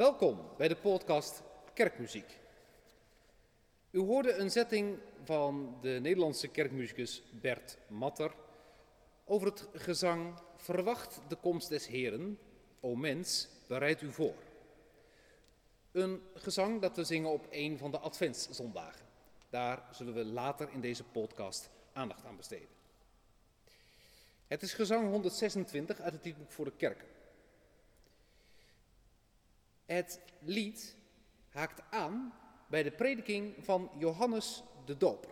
Welkom bij de podcast Kerkmuziek. U hoorde een zetting van de Nederlandse kerkmuzikus Bert Matter over het gezang Verwacht de komst des Heren, o mens, bereid u voor. Een gezang dat we zingen op een van de adventszondagen. Daar zullen we later in deze podcast aandacht aan besteden. Het is gezang 126 uit het liedboek voor de kerken. Het lied haakt aan bij de prediking van Johannes de Doper.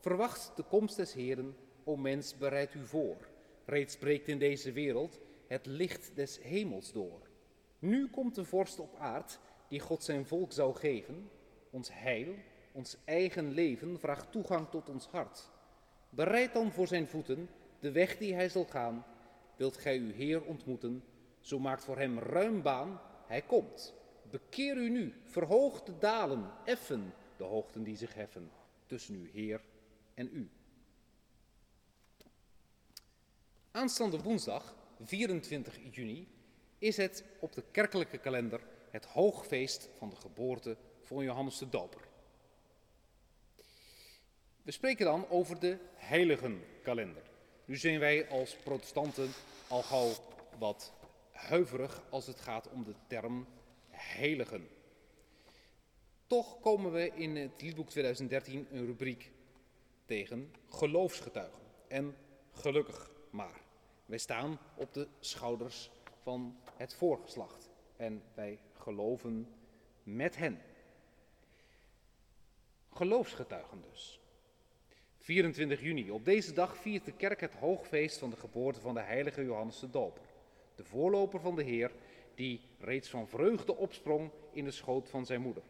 Verwacht de komst des Heren, o mens, bereid u voor. Reeds breekt in deze wereld het licht des hemels door. Nu komt de vorst op aard die God zijn volk zou geven. Ons heil, ons eigen leven vraagt toegang tot ons hart. Bereid dan voor zijn voeten de weg die hij zal gaan. Wilt gij uw Heer ontmoeten, zo maakt voor hem ruim baan, hij komt. Bekeer u nu, verhoog de dalen, effen de hoogten die zich heffen, tussen uw Heer en u. Aanstaande woensdag, 24 juni, is het op de kerkelijke kalender het hoogfeest van de geboorte van Johannes de Doper. We spreken dan over de heiligenkalender. Nu zijn wij als protestanten al gauw wat huiverig als het gaat om de term heiligen. Toch komen we in het liedboek 2013 een rubriek tegen geloofsgetuigen. En gelukkig maar. Wij staan op de schouders van het voorgeslacht en wij geloven met hen. Geloofsgetuigen dus. 24 juni. Op deze dag viert de kerk het hoogfeest van de geboorte van de heilige Johannes de Doper. De voorloper van de Heer, die reeds van vreugde opsprong in de schoot van zijn moeder.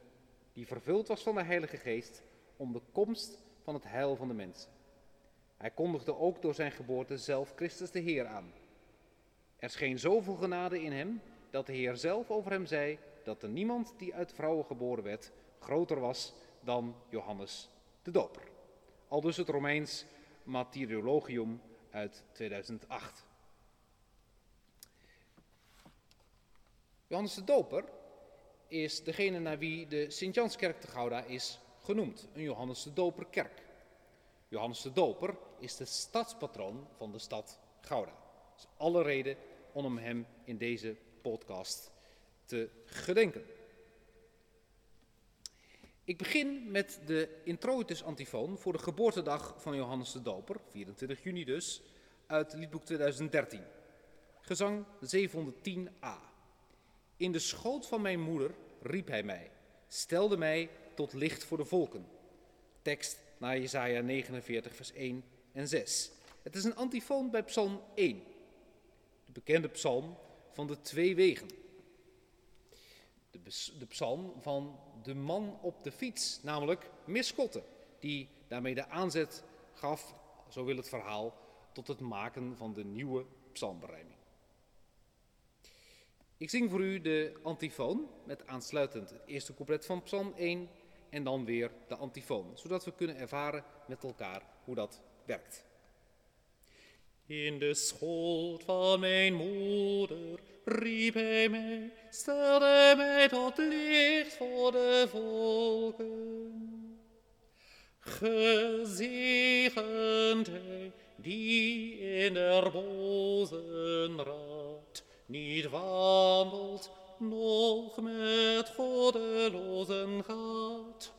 Die vervuld was van de Heilige Geest om de komst van het heil van de mensen. Hij kondigde ook door zijn geboorte zelf Christus de Heer aan. Er scheen zoveel genade in hem dat de Heer zelf over hem zei dat er niemand die uit vrouwen geboren werd groter was dan Johannes de Doper. Al dus het Romeins Martyrologium uit 2008. Johannes de Doper is degene naar wie de Sint-Janskerk te Gouda is genoemd, een Johannes de Doperkerk. Johannes de Doper is de stadspatroon van de stad Gouda. Dus alle reden om hem in deze podcast te gedenken. Ik begin met de introitus antifoon voor de geboortedag van Johannes de Doper, 24 juni dus, uit liedboek 2013. Gezang 710a. In de schoot van mijn moeder riep hij mij, stelde mij tot licht voor de volken. Tekst naar Jesaja 49 vers 1 en 6. Het is een antifoon bij Psalm 1, de bekende psalm van de twee wegen. De, de psalm van de man op de fiets, namelijk Miskotte, die daarmee de aanzet gaf, zo wil het verhaal, tot het maken van de nieuwe psalmberijming. Ik zing voor u de antifoon met aansluitend het eerste couplet van Psalm 1 en dan weer de antifoon, zodat we kunnen ervaren met elkaar hoe dat werkt. In de schoot van mijn moeder riep hij mij, stelde mij tot licht voor de volken. Gezegend hij die in der bozenraad niet wandelt, nog met goddelozen gaat,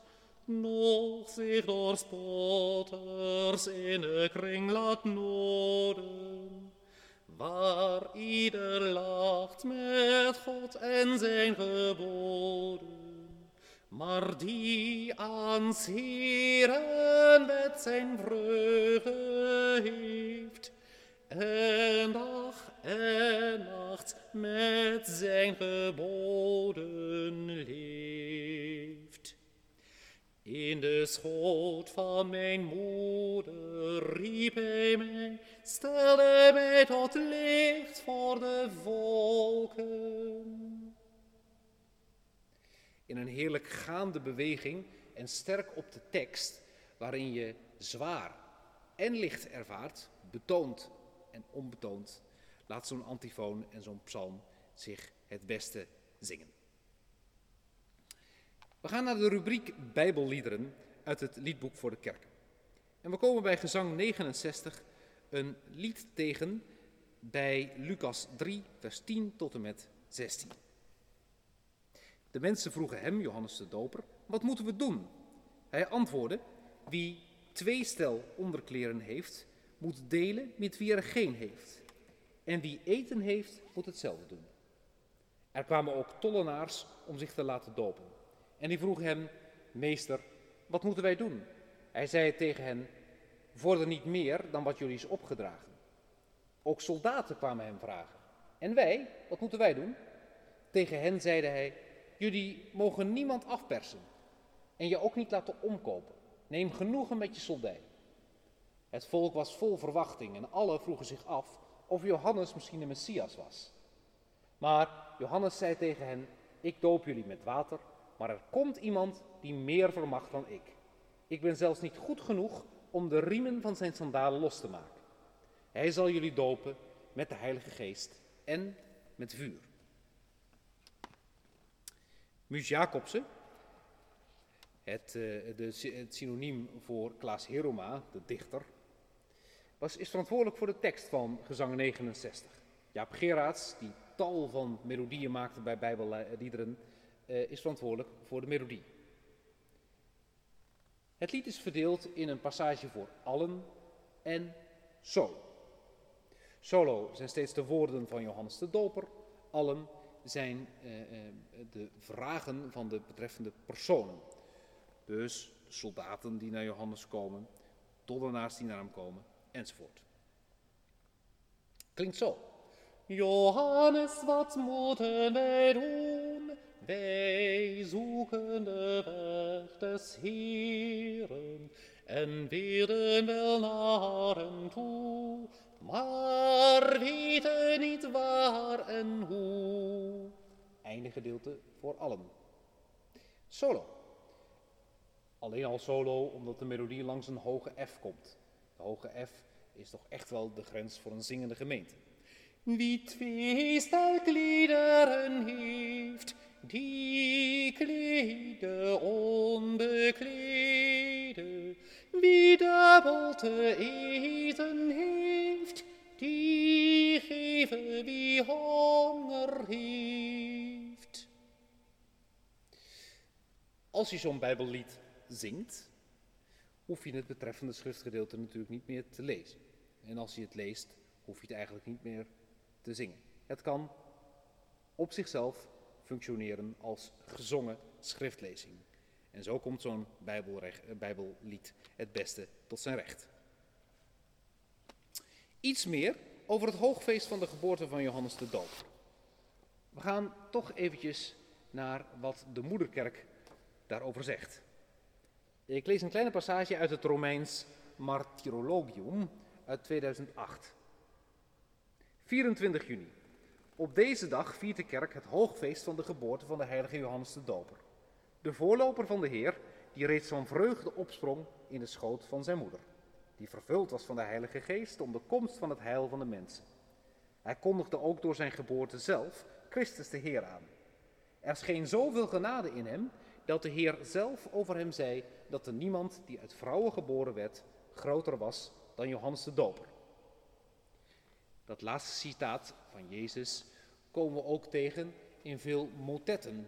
nog zich door spotters in de kring laat noden, waar ieder lacht met God en zijn geboden, maar die aan Heren met zijn vreugde heeft, en dag en nacht met zijn geboden leeft. In de schoot van mijn moeder riep hij mij, stelde mij tot licht voor de volken. In een heerlijk gaande beweging en sterk op de tekst, waarin je zwaar en licht ervaart, betoond en onbetoond, laat zo'n antifoon en zo'n psalm zich het beste zingen. We gaan naar de rubriek Bijbelliederen uit het liedboek voor de kerk. En we komen bij gezang 69 een lied tegen bij Lucas 3, vers 10 tot en met 16. De mensen vroegen hem, Johannes de Doper, wat moeten we doen? Hij antwoordde, wie twee stel onderkleren heeft, moet delen met wie er geen heeft. En wie eten heeft, moet hetzelfde doen. Er kwamen ook tollenaars om zich te laten dopen. En die vroegen hem, meester, wat moeten wij doen? Hij zei tegen hen, vorder niet meer dan wat jullie is opgedragen. Ook soldaten kwamen hem vragen. En wij, wat moeten wij doen? Tegen hen zeide hij, jullie mogen niemand afpersen en je ook niet laten omkopen. Neem genoegen met je soldij. Het volk was vol verwachting en alle vroegen zich af of Johannes misschien de Messias was. Maar Johannes zei tegen hen, ik doop jullie met water, maar er komt iemand die meer vermacht dan ik. Ik ben zelfs niet goed genoeg om de riemen van zijn sandalen los te maken. Hij zal jullie dopen met de Heilige Geest en met vuur. Mus Jacobsen, het, uh, de, het synoniem voor Klaas Heroma, de dichter, was, is verantwoordelijk voor de tekst van gezang 69. Jaap Geraerts, die tal van melodieën maakte bij bijbelliederen, uh, is verantwoordelijk voor de melodie. Het lied is verdeeld in een passage voor allen en solo. Solo zijn steeds de woorden van Johannes de Doper, allen zijn eh, eh, de vragen van de betreffende personen. Dus soldaten die naar Johannes komen, tollenaars die naar hem komen, enzovoort. Klinkt zo. Johannes, wat moeten wij doen? Wij zoeken de weg des Heeren en willen wel naar hem toe, maar weten niet waar en hoe. Einde gedeelte voor allen. Solo. Alleen al solo omdat de melodie langs een hoge F komt. De hoge F is toch echt wel de grens voor een zingende gemeente. Wie twee stelklederen heeft, die klede onbeklede. Wie dubbel te eten heeft, die geven wie honger heeft. Als je zo'n Bijbellied zingt, hoef je het betreffende schriftgedeelte natuurlijk niet meer te lezen. En als je het leest, hoef je het eigenlijk niet meer te zingen. Het kan op zichzelf functioneren als gezongen schriftlezing. En zo komt zo'n Bijbellied het beste tot zijn recht. Iets meer over het hoogfeest van de geboorte van Johannes de Doper. We gaan toch eventjes naar wat de moederkerk daarover zegt. Ik lees een kleine passage uit het Romeins Martyrologium uit 2008. 24 juni. Op deze dag viert de kerk het hoogfeest van de geboorte van de heilige Johannes de Doper. De voorloper van de Heer, die reeds van vreugde opsprong in de schoot van zijn moeder. Die vervuld was van de Heilige Geest om de komst van het heil van de mensen. Hij kondigde ook door zijn geboorte zelf Christus de Heer aan. Er scheen zoveel genade in hem dat de Heer zelf over hem zei dat er niemand die uit vrouwen geboren werd groter was dan Johannes de Doper. Dat laatste citaat van Jezus komen we ook tegen in veel motetten,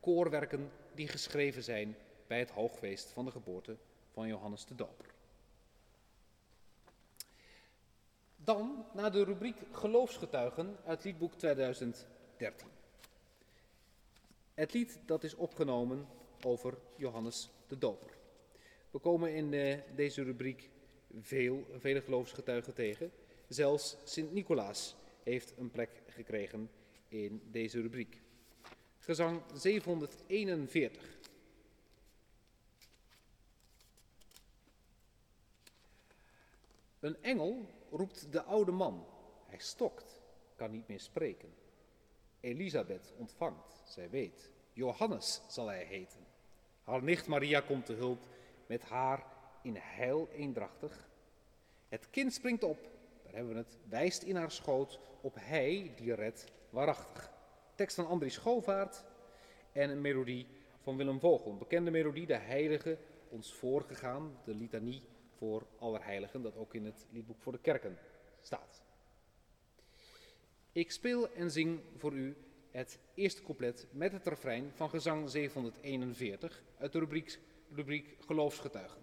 koorwerken die geschreven zijn bij het hoogfeest van de geboorte van Johannes de Doper. Dan naar de rubriek Geloofsgetuigen uit liedboek 2013. Het lied dat is opgenomen over Johannes de Doper. We komen in eh, deze rubriek veel, vele geloofsgetuigen tegen. Zelfs Sint-Nicolaas heeft een plek gekregen in deze rubriek. Gezang 741. Een engel roept de oude man. Hij stokt, kan niet meer spreken. Elisabeth ontvangt, zij weet. Johannes zal hij heten. Haar nicht Maria komt te hulp met haar in heil eendrachtig. Het kind springt op, daar hebben we het, wijst in haar schoot op hij die redt waarachtig. Tekst van Andries Schovaart en een melodie van Willem Vogel. Een bekende melodie, de Heilige ons voorgegaan, de litanie voor Allerheiligen, dat ook in het liedboek voor de kerken staat. Ik speel en zing voor u het eerste couplet met het refrein van gezang 741 uit de rubriek, rubriek Geloofsgetuigen.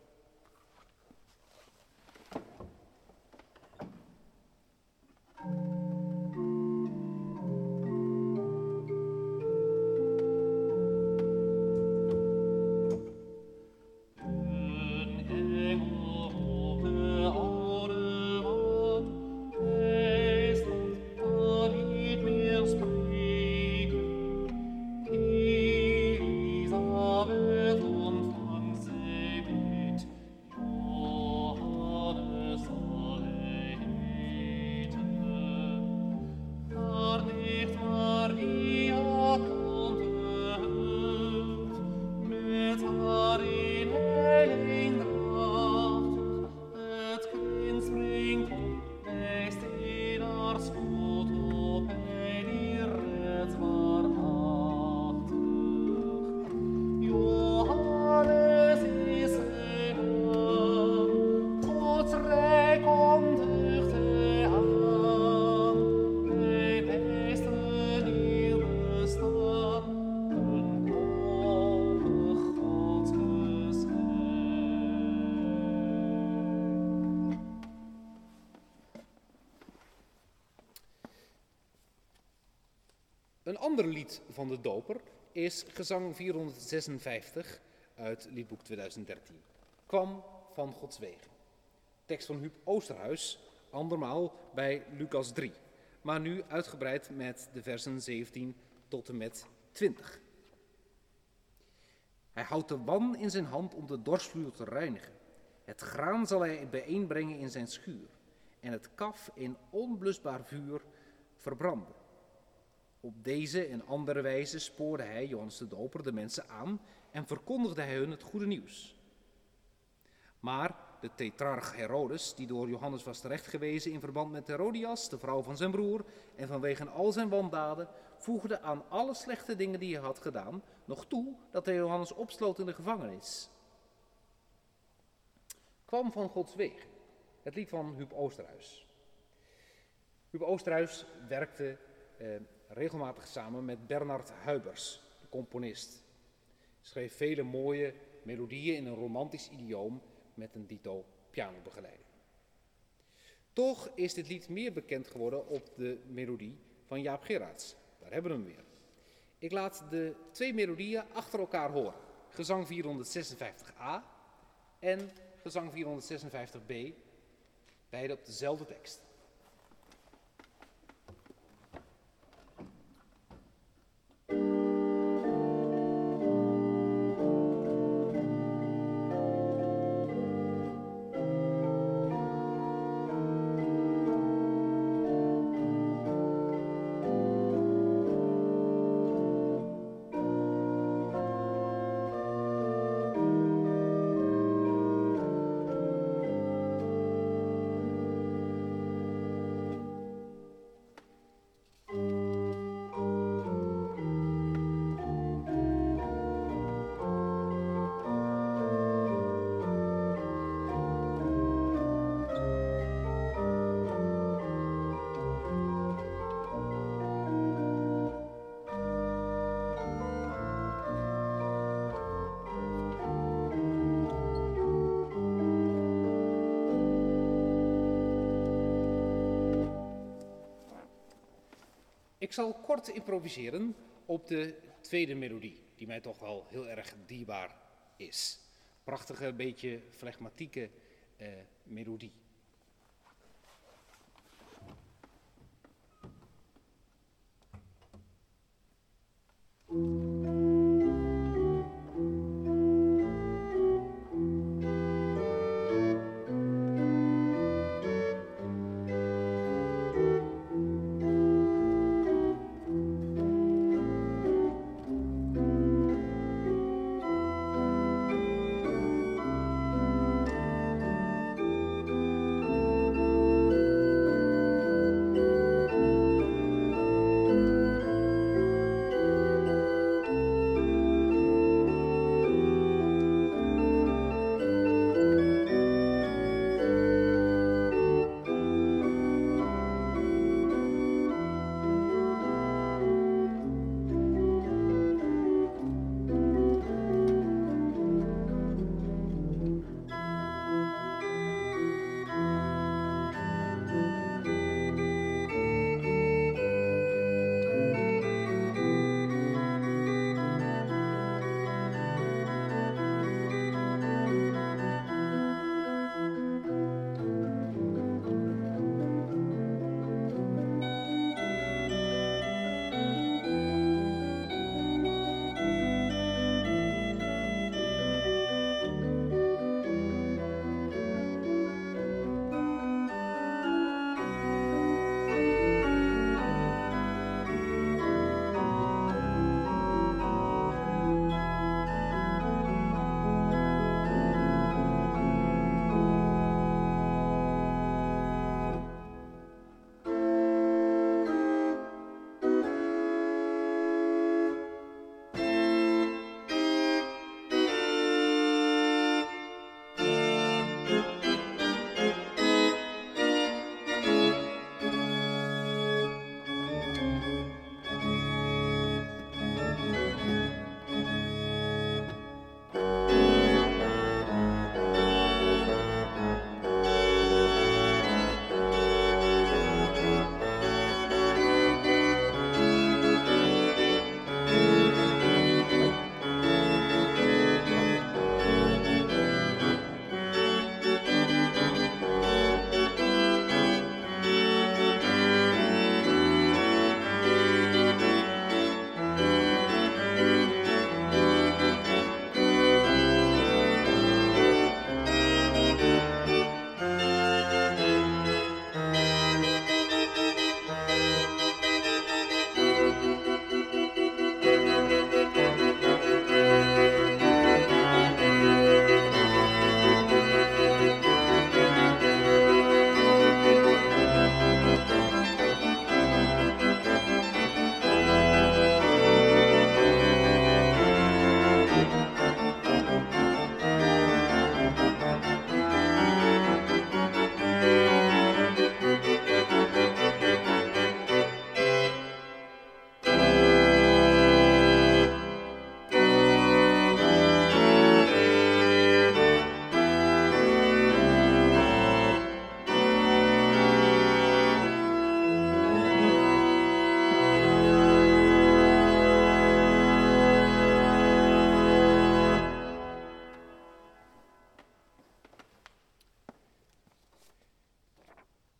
Een ander lied van de doper is gezang 456 uit liedboek 2013. Kwam van Gods wegen. Tekst van Huub Oosterhuis, andermaal bij Lucas 3. Maar nu uitgebreid met de versen 17 tot en met 20. Hij houdt de wan in zijn hand om de dorsvloer te reinigen. Het graan zal hij bijeenbrengen in zijn schuur en het kaf in onblusbaar vuur verbranden. Op deze en andere wijze spoorde hij, Johannes de Doper, de mensen aan en verkondigde hij hun het goede nieuws. Maar de tetrarch Herodes, die door Johannes was terechtgewezen in verband met Herodias, de vrouw van zijn broer, en vanwege al zijn wandaden, voegde aan alle slechte dingen die hij had gedaan nog toe dat hij Johannes opsloot in de gevangenis. Kwam van Gods weg, het lied van Huub Oosterhuis. Huub Oosterhuis werkte eh, regelmatig samen met Bernard Huibers, de componist. Schreef vele mooie melodieën in een romantisch idioom met een dito pianobegeleiding. Toch is dit lied meer bekend geworden op de melodie van Jaap Gerards. Daar hebben we hem weer. Ik laat de twee melodieën achter elkaar horen. Gezang 456a en gezang 456b, beide op dezelfde tekst. Ik zal kort improviseren op de tweede melodie, die mij toch wel heel erg dierbaar is. Prachtige, beetje flegmatieke eh, melodie.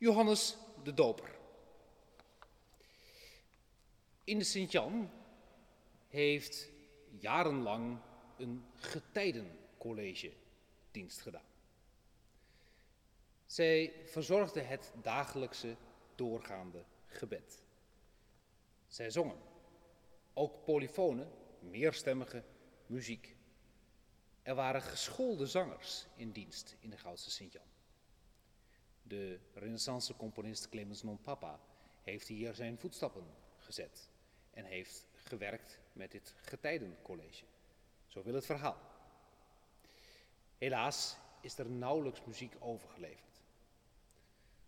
Johannes de Doper. In de Sint-Jan heeft jarenlang een getijdencollege dienst gedaan. Zij verzorgde het dagelijkse doorgaande gebed. Zij zongen, ook polyfone, meerstemmige muziek. Er waren geschoolde zangers in dienst in de Goudse Sint-Jan. De renaissance componist Clemens non Papa heeft hier zijn voetstappen gezet en heeft gewerkt met dit getijdencollege. Zo wil het verhaal. Helaas is er nauwelijks muziek overgeleverd.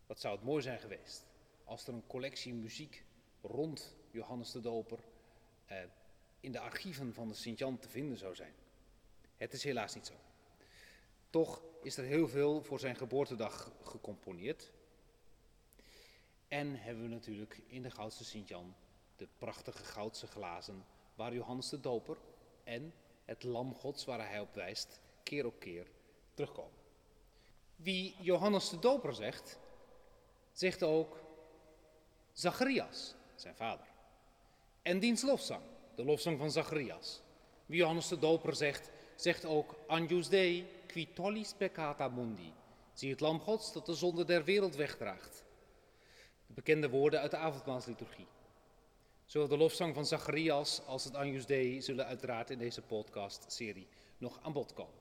Wat zou het mooi zijn geweest als er een collectie muziek rond Johannes de Doper eh, in de archieven van de Sint-Jan te vinden zou zijn. Het is helaas niet zo. Toch is er heel veel voor zijn geboortedag gecomponeerd. En hebben we natuurlijk in de Goudse Sint-Jan de prachtige goudse glazen waar Johannes de Doper en het lam gods waar hij op wijst keer op keer terugkomen. Wie Johannes de Doper zegt, zegt ook Zacharias, zijn vader. En diens lofzang, de lofzang van Zacharias. Wie Johannes de Doper zegt, zegt ook Agnus Dei qui tollis peccata mundi. Zie het lam gods dat de zonde der wereld wegdraagt. De bekende woorden uit de avondmaalsliturgie. Zowel de lofzang van Zacharias als het Agnus Dei zullen uiteraard in deze podcast-serie nog aan bod komen.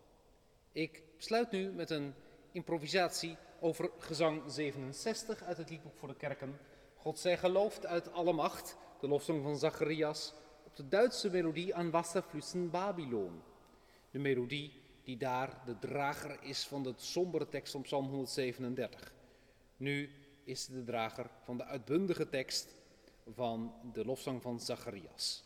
Ik sluit nu met een improvisatie over gezang 67 uit het liedboek voor de kerken. God zij geloofd uit alle macht, de lofzang van Zacharias, op de Duitse melodie aan Wasserflüssen Babylon. De melodie die daar de drager is van de sombere tekst van Psalm 137. Nu is de drager van de uitbundige tekst van de lofzang van Zacharias.